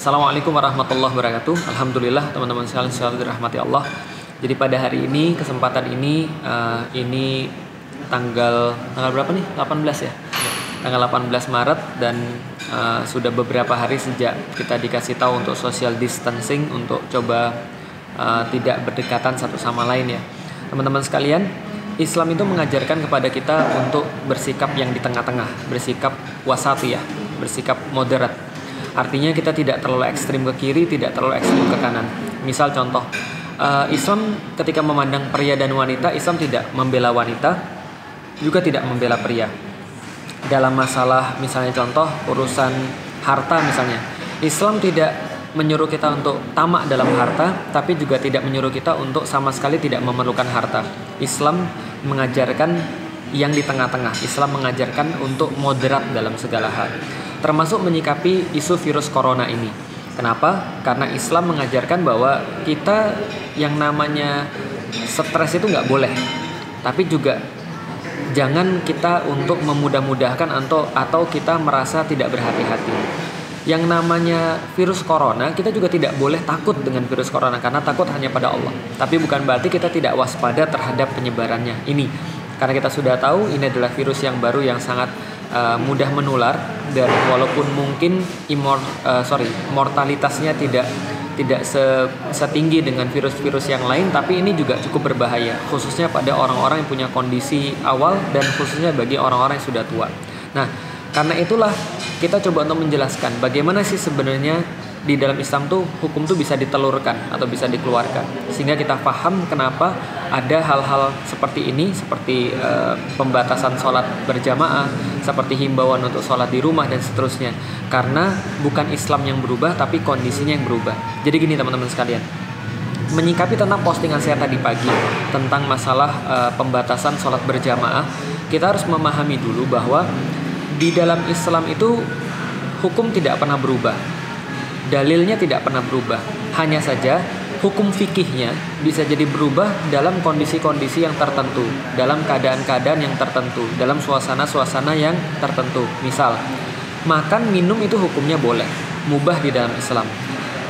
Assalamualaikum warahmatullahi wabarakatuh. Alhamdulillah teman-teman sekalian selalu dirahmati Allah. Jadi pada hari ini kesempatan ini uh, ini tanggal tanggal berapa nih? 18 ya. Tanggal 18 Maret dan uh, sudah beberapa hari sejak kita dikasih tahu untuk social distancing untuk coba uh, tidak berdekatan satu sama lain ya. Teman-teman sekalian, Islam itu mengajarkan kepada kita untuk bersikap yang di tengah-tengah, bersikap wasati ya, bersikap moderat. Artinya kita tidak terlalu ekstrim ke kiri, tidak terlalu ekstrim ke kanan. Misal contoh, uh, Islam ketika memandang pria dan wanita, Islam tidak membela wanita, juga tidak membela pria. Dalam masalah misalnya contoh urusan harta misalnya, Islam tidak menyuruh kita untuk tamak dalam harta, tapi juga tidak menyuruh kita untuk sama sekali tidak memerlukan harta. Islam mengajarkan yang di tengah-tengah. Islam mengajarkan untuk moderat dalam segala hal, termasuk menyikapi isu virus corona ini. Kenapa? Karena Islam mengajarkan bahwa kita yang namanya stres itu nggak boleh, tapi juga jangan kita untuk memudah-mudahkan atau atau kita merasa tidak berhati-hati. Yang namanya virus corona, kita juga tidak boleh takut dengan virus corona karena takut hanya pada Allah. Tapi bukan berarti kita tidak waspada terhadap penyebarannya. Ini karena kita sudah tahu ini adalah virus yang baru yang sangat uh, mudah menular dan walaupun mungkin imor uh, sorry mortalitasnya tidak tidak se setinggi dengan virus-virus yang lain tapi ini juga cukup berbahaya khususnya pada orang-orang yang punya kondisi awal dan khususnya bagi orang-orang yang sudah tua. Nah, karena itulah kita coba untuk menjelaskan bagaimana sih sebenarnya di dalam Islam tuh hukum tuh bisa ditelurkan atau bisa dikeluarkan. Sehingga kita paham kenapa ada hal-hal seperti ini seperti uh, pembatasan sholat berjamaah seperti himbauan untuk sholat di rumah dan seterusnya. Karena bukan Islam yang berubah tapi kondisinya yang berubah. Jadi gini teman-teman sekalian. Menyikapi tentang postingan saya tadi pagi tentang masalah uh, pembatasan sholat berjamaah kita harus memahami dulu bahwa di dalam Islam itu hukum tidak pernah berubah dalilnya tidak pernah berubah. Hanya saja hukum fikihnya bisa jadi berubah dalam kondisi-kondisi yang tertentu, dalam keadaan-keadaan yang tertentu, dalam suasana-suasana yang tertentu. Misal, makan minum itu hukumnya boleh, mubah di dalam Islam.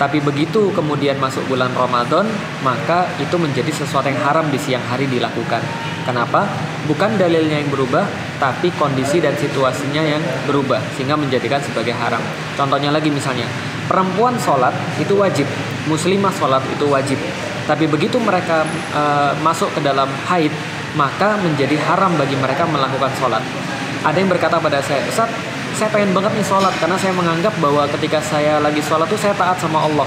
Tapi begitu kemudian masuk bulan Ramadan, maka itu menjadi sesuatu yang haram di siang hari dilakukan. Kenapa? Bukan dalilnya yang berubah, tapi kondisi dan situasinya yang berubah sehingga menjadikan sebagai haram. Contohnya lagi misalnya, perempuan sholat itu wajib, muslimah sholat itu wajib. Tapi begitu mereka e, masuk ke dalam haid, maka menjadi haram bagi mereka melakukan sholat. Ada yang berkata pada saya, Ustaz, saya pengen banget nih sholat karena saya menganggap bahwa ketika saya lagi sholat tuh saya taat sama Allah.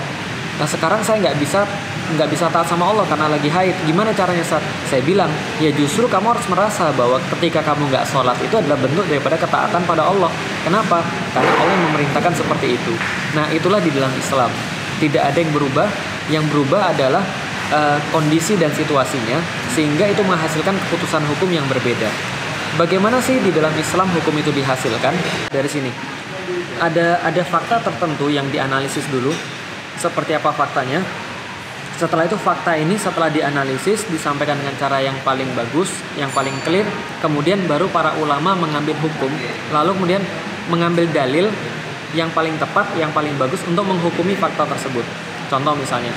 Nah sekarang saya nggak bisa nggak bisa taat sama Allah karena lagi haid. Gimana caranya saat saya bilang ya justru kamu harus merasa bahwa ketika kamu nggak sholat itu adalah bentuk daripada ketaatan pada Allah. Kenapa? Karena Allah memerintahkan seperti itu. Nah itulah di dalam Islam tidak ada yang berubah. Yang berubah adalah uh, kondisi dan situasinya sehingga itu menghasilkan keputusan hukum yang berbeda. Bagaimana sih di dalam Islam hukum itu dihasilkan? Dari sini ada ada fakta tertentu yang dianalisis dulu. Seperti apa faktanya? Setelah itu fakta ini setelah dianalisis disampaikan dengan cara yang paling bagus, yang paling clear, kemudian baru para ulama mengambil hukum, lalu kemudian mengambil dalil yang paling tepat, yang paling bagus untuk menghukumi fakta tersebut. Contoh misalnya,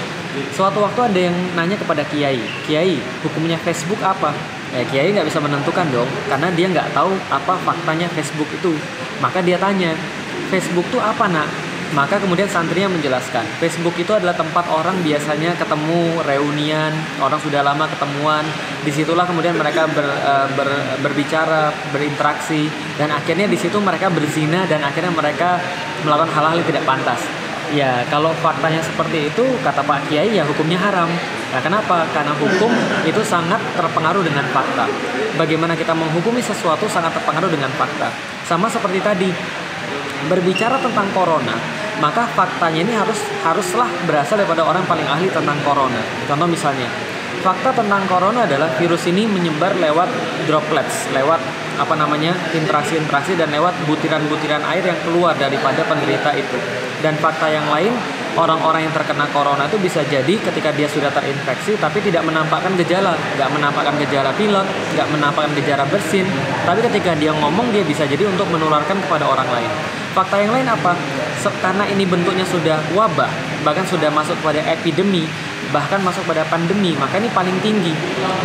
suatu waktu ada yang nanya kepada kiai, kiai hukumnya Facebook apa? Ya, kiai nggak bisa menentukan dong, karena dia nggak tahu apa faktanya Facebook itu. Maka dia tanya, Facebook itu apa nak? Maka kemudian santrinya menjelaskan, Facebook itu adalah tempat orang biasanya ketemu, reunian, orang sudah lama ketemuan. Di situlah kemudian mereka ber, uh, ber, berbicara, berinteraksi, dan akhirnya di situ mereka berzina dan akhirnya mereka melakukan hal-hal yang tidak pantas. Ya, kalau faktanya seperti itu, kata Pak Kiai ya hukumnya haram. Nah, kenapa? Karena hukum itu sangat terpengaruh dengan fakta. Bagaimana kita menghukumi sesuatu sangat terpengaruh dengan fakta. Sama seperti tadi, berbicara tentang corona, maka faktanya ini harus haruslah berasal daripada orang paling ahli tentang corona. Contoh misalnya, fakta tentang corona adalah virus ini menyebar lewat droplets, lewat apa namanya interaksi-interaksi dan lewat butiran-butiran air yang keluar daripada penderita itu. Dan fakta yang lain, orang-orang yang terkena corona itu bisa jadi ketika dia sudah terinfeksi tapi tidak menampakkan gejala, nggak menampakkan gejala pilot, nggak menampakkan gejala bersin, tapi ketika dia ngomong dia bisa jadi untuk menularkan kepada orang lain. Fakta yang lain apa? Karena ini bentuknya sudah wabah bahkan sudah masuk pada epidemi bahkan masuk pada pandemi maka ini paling tinggi.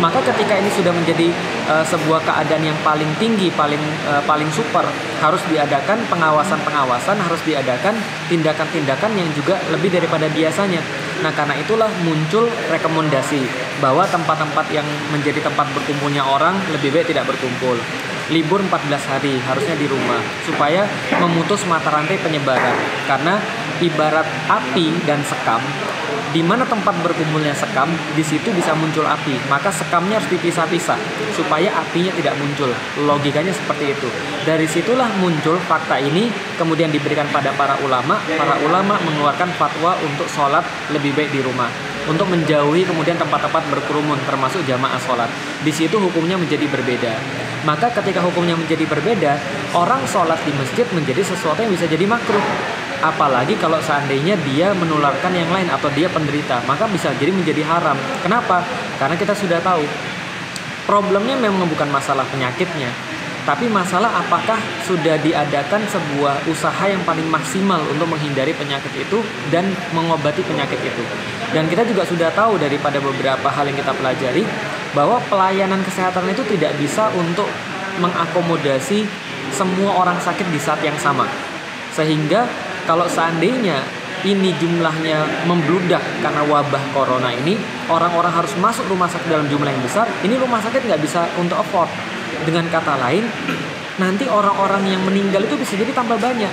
Maka ketika ini sudah menjadi uh, sebuah keadaan yang paling tinggi paling uh, paling super harus diadakan pengawasan-pengawasan harus diadakan tindakan-tindakan yang juga lebih daripada biasanya. Nah karena itulah muncul rekomendasi bahwa tempat-tempat yang menjadi tempat berkumpulnya orang lebih baik tidak berkumpul libur 14 hari harusnya di rumah supaya memutus mata rantai penyebaran karena ibarat api dan sekam di mana tempat berkumpulnya sekam, di situ bisa muncul api. Maka sekamnya harus dipisah-pisah supaya apinya tidak muncul. Logikanya seperti itu. Dari situlah muncul fakta ini, kemudian diberikan pada para ulama. Para ulama mengeluarkan fatwa untuk sholat lebih baik di rumah untuk menjauhi kemudian tempat-tempat berkerumun termasuk jamaah sholat. Di situ hukumnya menjadi berbeda. Maka ketika hukumnya menjadi berbeda, orang sholat di masjid menjadi sesuatu yang bisa jadi makruh. Apalagi kalau seandainya dia menularkan yang lain atau dia penderita, maka bisa jadi menjadi haram. Kenapa? Karena kita sudah tahu problemnya memang bukan masalah penyakitnya, tapi masalah apakah sudah diadakan sebuah usaha yang paling maksimal untuk menghindari penyakit itu dan mengobati penyakit itu. Dan kita juga sudah tahu daripada beberapa hal yang kita pelajari bahwa pelayanan kesehatan itu tidak bisa untuk mengakomodasi semua orang sakit di saat yang sama. Sehingga kalau seandainya ini jumlahnya membludak karena wabah corona ini, orang-orang harus masuk rumah sakit dalam jumlah yang besar, ini rumah sakit nggak bisa untuk afford. Dengan kata lain, nanti orang-orang yang meninggal itu bisa jadi tambah banyak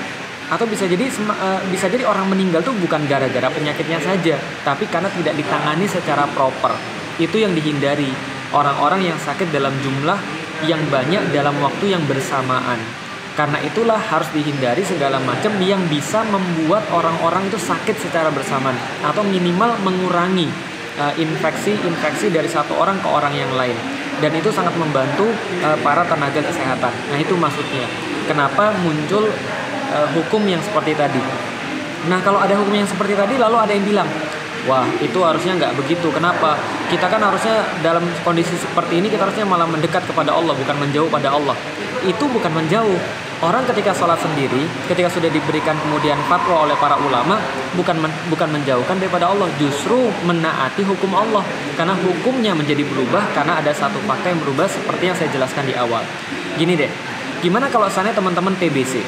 atau bisa jadi uh, bisa jadi orang meninggal tuh bukan gara-gara penyakitnya saja, tapi karena tidak ditangani secara proper. Itu yang dihindari orang-orang yang sakit dalam jumlah yang banyak dalam waktu yang bersamaan. Karena itulah harus dihindari segala macam yang bisa membuat orang-orang itu sakit secara bersamaan atau minimal mengurangi uh, infeksi-infeksi dari satu orang ke orang yang lain. Dan itu sangat membantu uh, para tenaga kesehatan. Nah, itu maksudnya. Kenapa muncul uh, hukum yang seperti tadi? Nah, kalau ada hukum yang seperti tadi lalu ada yang bilang, Wah, itu harusnya nggak begitu. Kenapa? Kita kan harusnya dalam kondisi seperti ini kita harusnya malah mendekat kepada Allah, bukan menjauh pada Allah. Itu bukan menjauh. Orang ketika sholat sendiri, ketika sudah diberikan kemudian fatwa oleh para ulama, bukan men, bukan menjauhkan daripada Allah, justru menaati hukum Allah. Karena hukumnya menjadi berubah karena ada satu fakta yang berubah seperti yang saya jelaskan di awal. Gini deh, gimana kalau sana teman-teman TBC?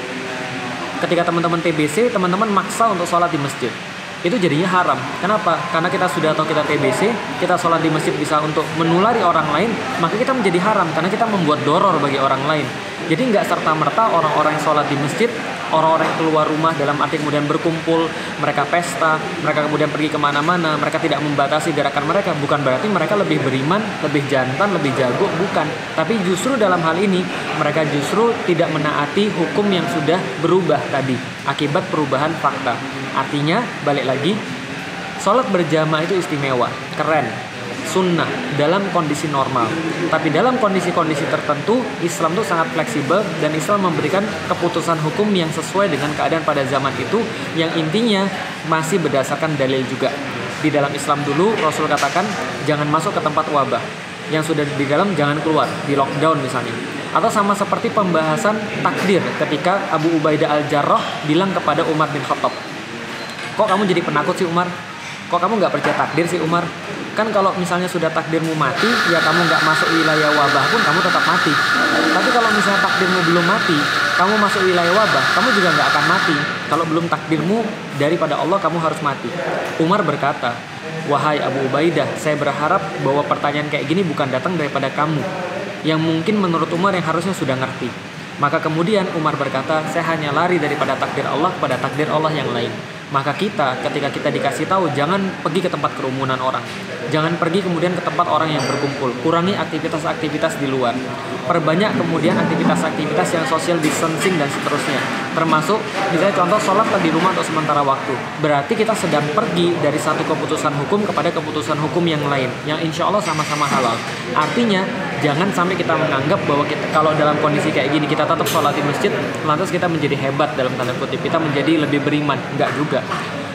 Ketika teman-teman TBC, teman-teman maksa untuk sholat di masjid itu jadinya haram. Kenapa? Karena kita sudah tahu kita TBC, kita sholat di masjid bisa untuk menulari orang lain, maka kita menjadi haram karena kita membuat doror bagi orang lain. Jadi nggak serta merta orang-orang yang sholat di masjid orang-orang yang keluar rumah dalam arti kemudian berkumpul, mereka pesta, mereka kemudian pergi ke mana-mana, mereka tidak membatasi gerakan mereka, bukan berarti mereka lebih beriman, lebih jantan, lebih jago, bukan. Tapi justru dalam hal ini, mereka justru tidak menaati hukum yang sudah berubah tadi, akibat perubahan fakta. Artinya, balik lagi, sholat berjamaah itu istimewa, keren, sunnah dalam kondisi normal. Tapi dalam kondisi-kondisi tertentu, Islam itu sangat fleksibel dan Islam memberikan keputusan hukum yang sesuai dengan keadaan pada zaman itu yang intinya masih berdasarkan dalil juga. Di dalam Islam dulu, Rasul katakan jangan masuk ke tempat wabah. Yang sudah di dalam jangan keluar, di lockdown misalnya. Atau sama seperti pembahasan takdir ketika Abu Ubaidah al-Jarrah bilang kepada Umar bin Khattab, Kok kamu jadi penakut sih Umar? Kok kamu nggak percaya takdir sih Umar? Kan kalau misalnya sudah takdirmu mati ya kamu nggak masuk wilayah wabah pun kamu tetap mati. Tapi kalau misalnya takdirmu belum mati kamu masuk wilayah wabah kamu juga nggak akan mati. Kalau belum takdirmu daripada Allah kamu harus mati. Umar berkata wahai Abu Ubaidah saya berharap bahwa pertanyaan kayak gini bukan datang daripada kamu yang mungkin menurut Umar yang harusnya sudah ngerti. Maka kemudian Umar berkata saya hanya lari daripada takdir Allah kepada takdir Allah yang lain maka kita ketika kita dikasih tahu jangan pergi ke tempat kerumunan orang. Jangan pergi kemudian ke tempat orang yang berkumpul. Kurangi aktivitas-aktivitas di luar. Perbanyak kemudian aktivitas-aktivitas yang social distancing dan seterusnya. Termasuk misalnya contoh sholat di rumah untuk sementara waktu. Berarti kita sedang pergi dari satu keputusan hukum kepada keputusan hukum yang lain. Yang insya Allah sama-sama halal. Artinya jangan sampai kita menganggap bahwa kita kalau dalam kondisi kayak gini kita tetap sholat di masjid lantas kita menjadi hebat dalam tanda kutip. Kita menjadi lebih beriman. Enggak juga.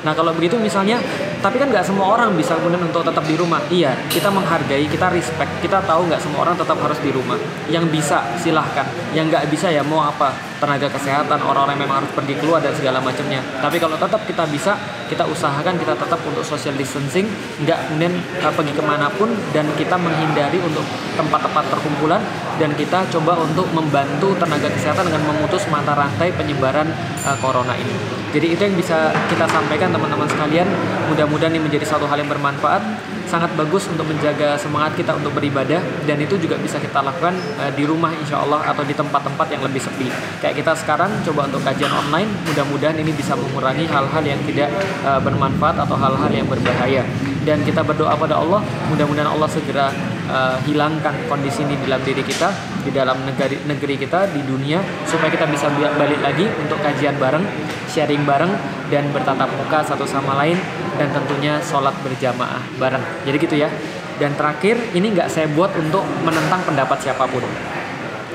Nah kalau begitu misalnya tapi kan nggak semua orang bisa kemudian untuk tetap di rumah. Iya kita menghargai kita respect. Kita tahu nggak semua orang tetap harus di rumah. Yang bisa silahkan. Yang nggak bisa ya mau apa? Tenaga kesehatan orang-orang memang harus pergi keluar dan segala macamnya. Tapi kalau tetap kita bisa kita usahakan kita tetap untuk social distancing nggak kemudian uh, pergi ke mana pun dan kita menghindari untuk tempat-tempat terkumpulan dan kita coba untuk membantu tenaga kesehatan dengan memutus mata rantai penyebaran uh, corona ini jadi itu yang bisa kita sampaikan teman-teman sekalian. Mudah-mudahan ini menjadi satu hal yang bermanfaat sangat bagus untuk menjaga semangat kita untuk beribadah dan itu juga bisa kita lakukan uh, di rumah insya Allah atau di tempat-tempat yang lebih sepi. Kayak kita sekarang coba untuk kajian online mudah-mudahan ini bisa mengurangi hal-hal yang tidak uh, bermanfaat atau hal-hal yang berbahaya. Dan kita berdoa pada Allah mudah-mudahan Allah segera uh, hilangkan kondisi ini dalam diri kita di dalam negeri negeri kita di dunia supaya kita bisa balik lagi untuk kajian bareng sharing bareng dan bertatap muka satu sama lain dan tentunya sholat berjamaah bareng. Jadi gitu ya. Dan terakhir ini nggak saya buat untuk menentang pendapat siapa pun.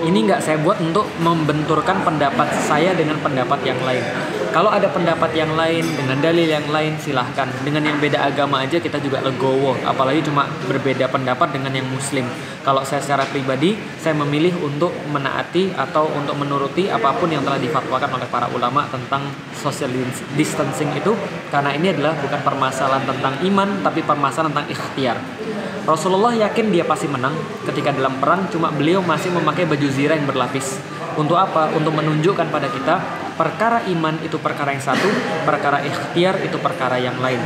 Ini nggak saya buat untuk membenturkan pendapat saya dengan pendapat yang lain kalau ada pendapat yang lain dengan dalil yang lain silahkan. Dengan yang beda agama aja kita juga legowo. Apalagi cuma berbeda pendapat dengan yang muslim. Kalau saya secara pribadi saya memilih untuk menaati atau untuk menuruti apa pun yang telah difatwakan oleh para ulama tentang social distancing itu karena ini adalah bukan permasalahan tentang iman tapi permasalahan tentang ikhtiar. Rasulullah yakin dia pasti menang ketika dalam perang cuma beliau masih memakai baju zirah yang berlapis. Untuk apa? Untuk menunjukkan pada kita perkara iman itu perkara yang satu, perkara ikhtiar itu perkara yang lain.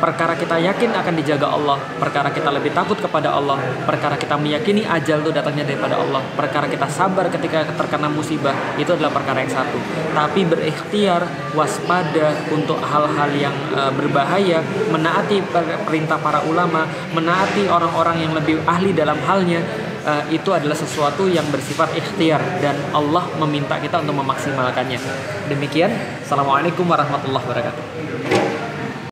Perkara kita yakin akan dijaga Allah, perkara kita lebih takut kepada Allah, perkara kita meyakini ajal itu datangnya daripada Allah, perkara kita sabar ketika terkena musibah, itu adalah perkara yang satu. Tapi berikhtiar, waspada untuk hal-hal yang uh, berbahaya, menaati perintah para ulama, menaati orang-orang yang lebih ahli dalam halnya, uh, itu adalah sesuatu yang bersifat ikhtiar dan Allah meminta kita untuk memaksimalkannya. Demikian, Assalamualaikum warahmatullahi wabarakatuh.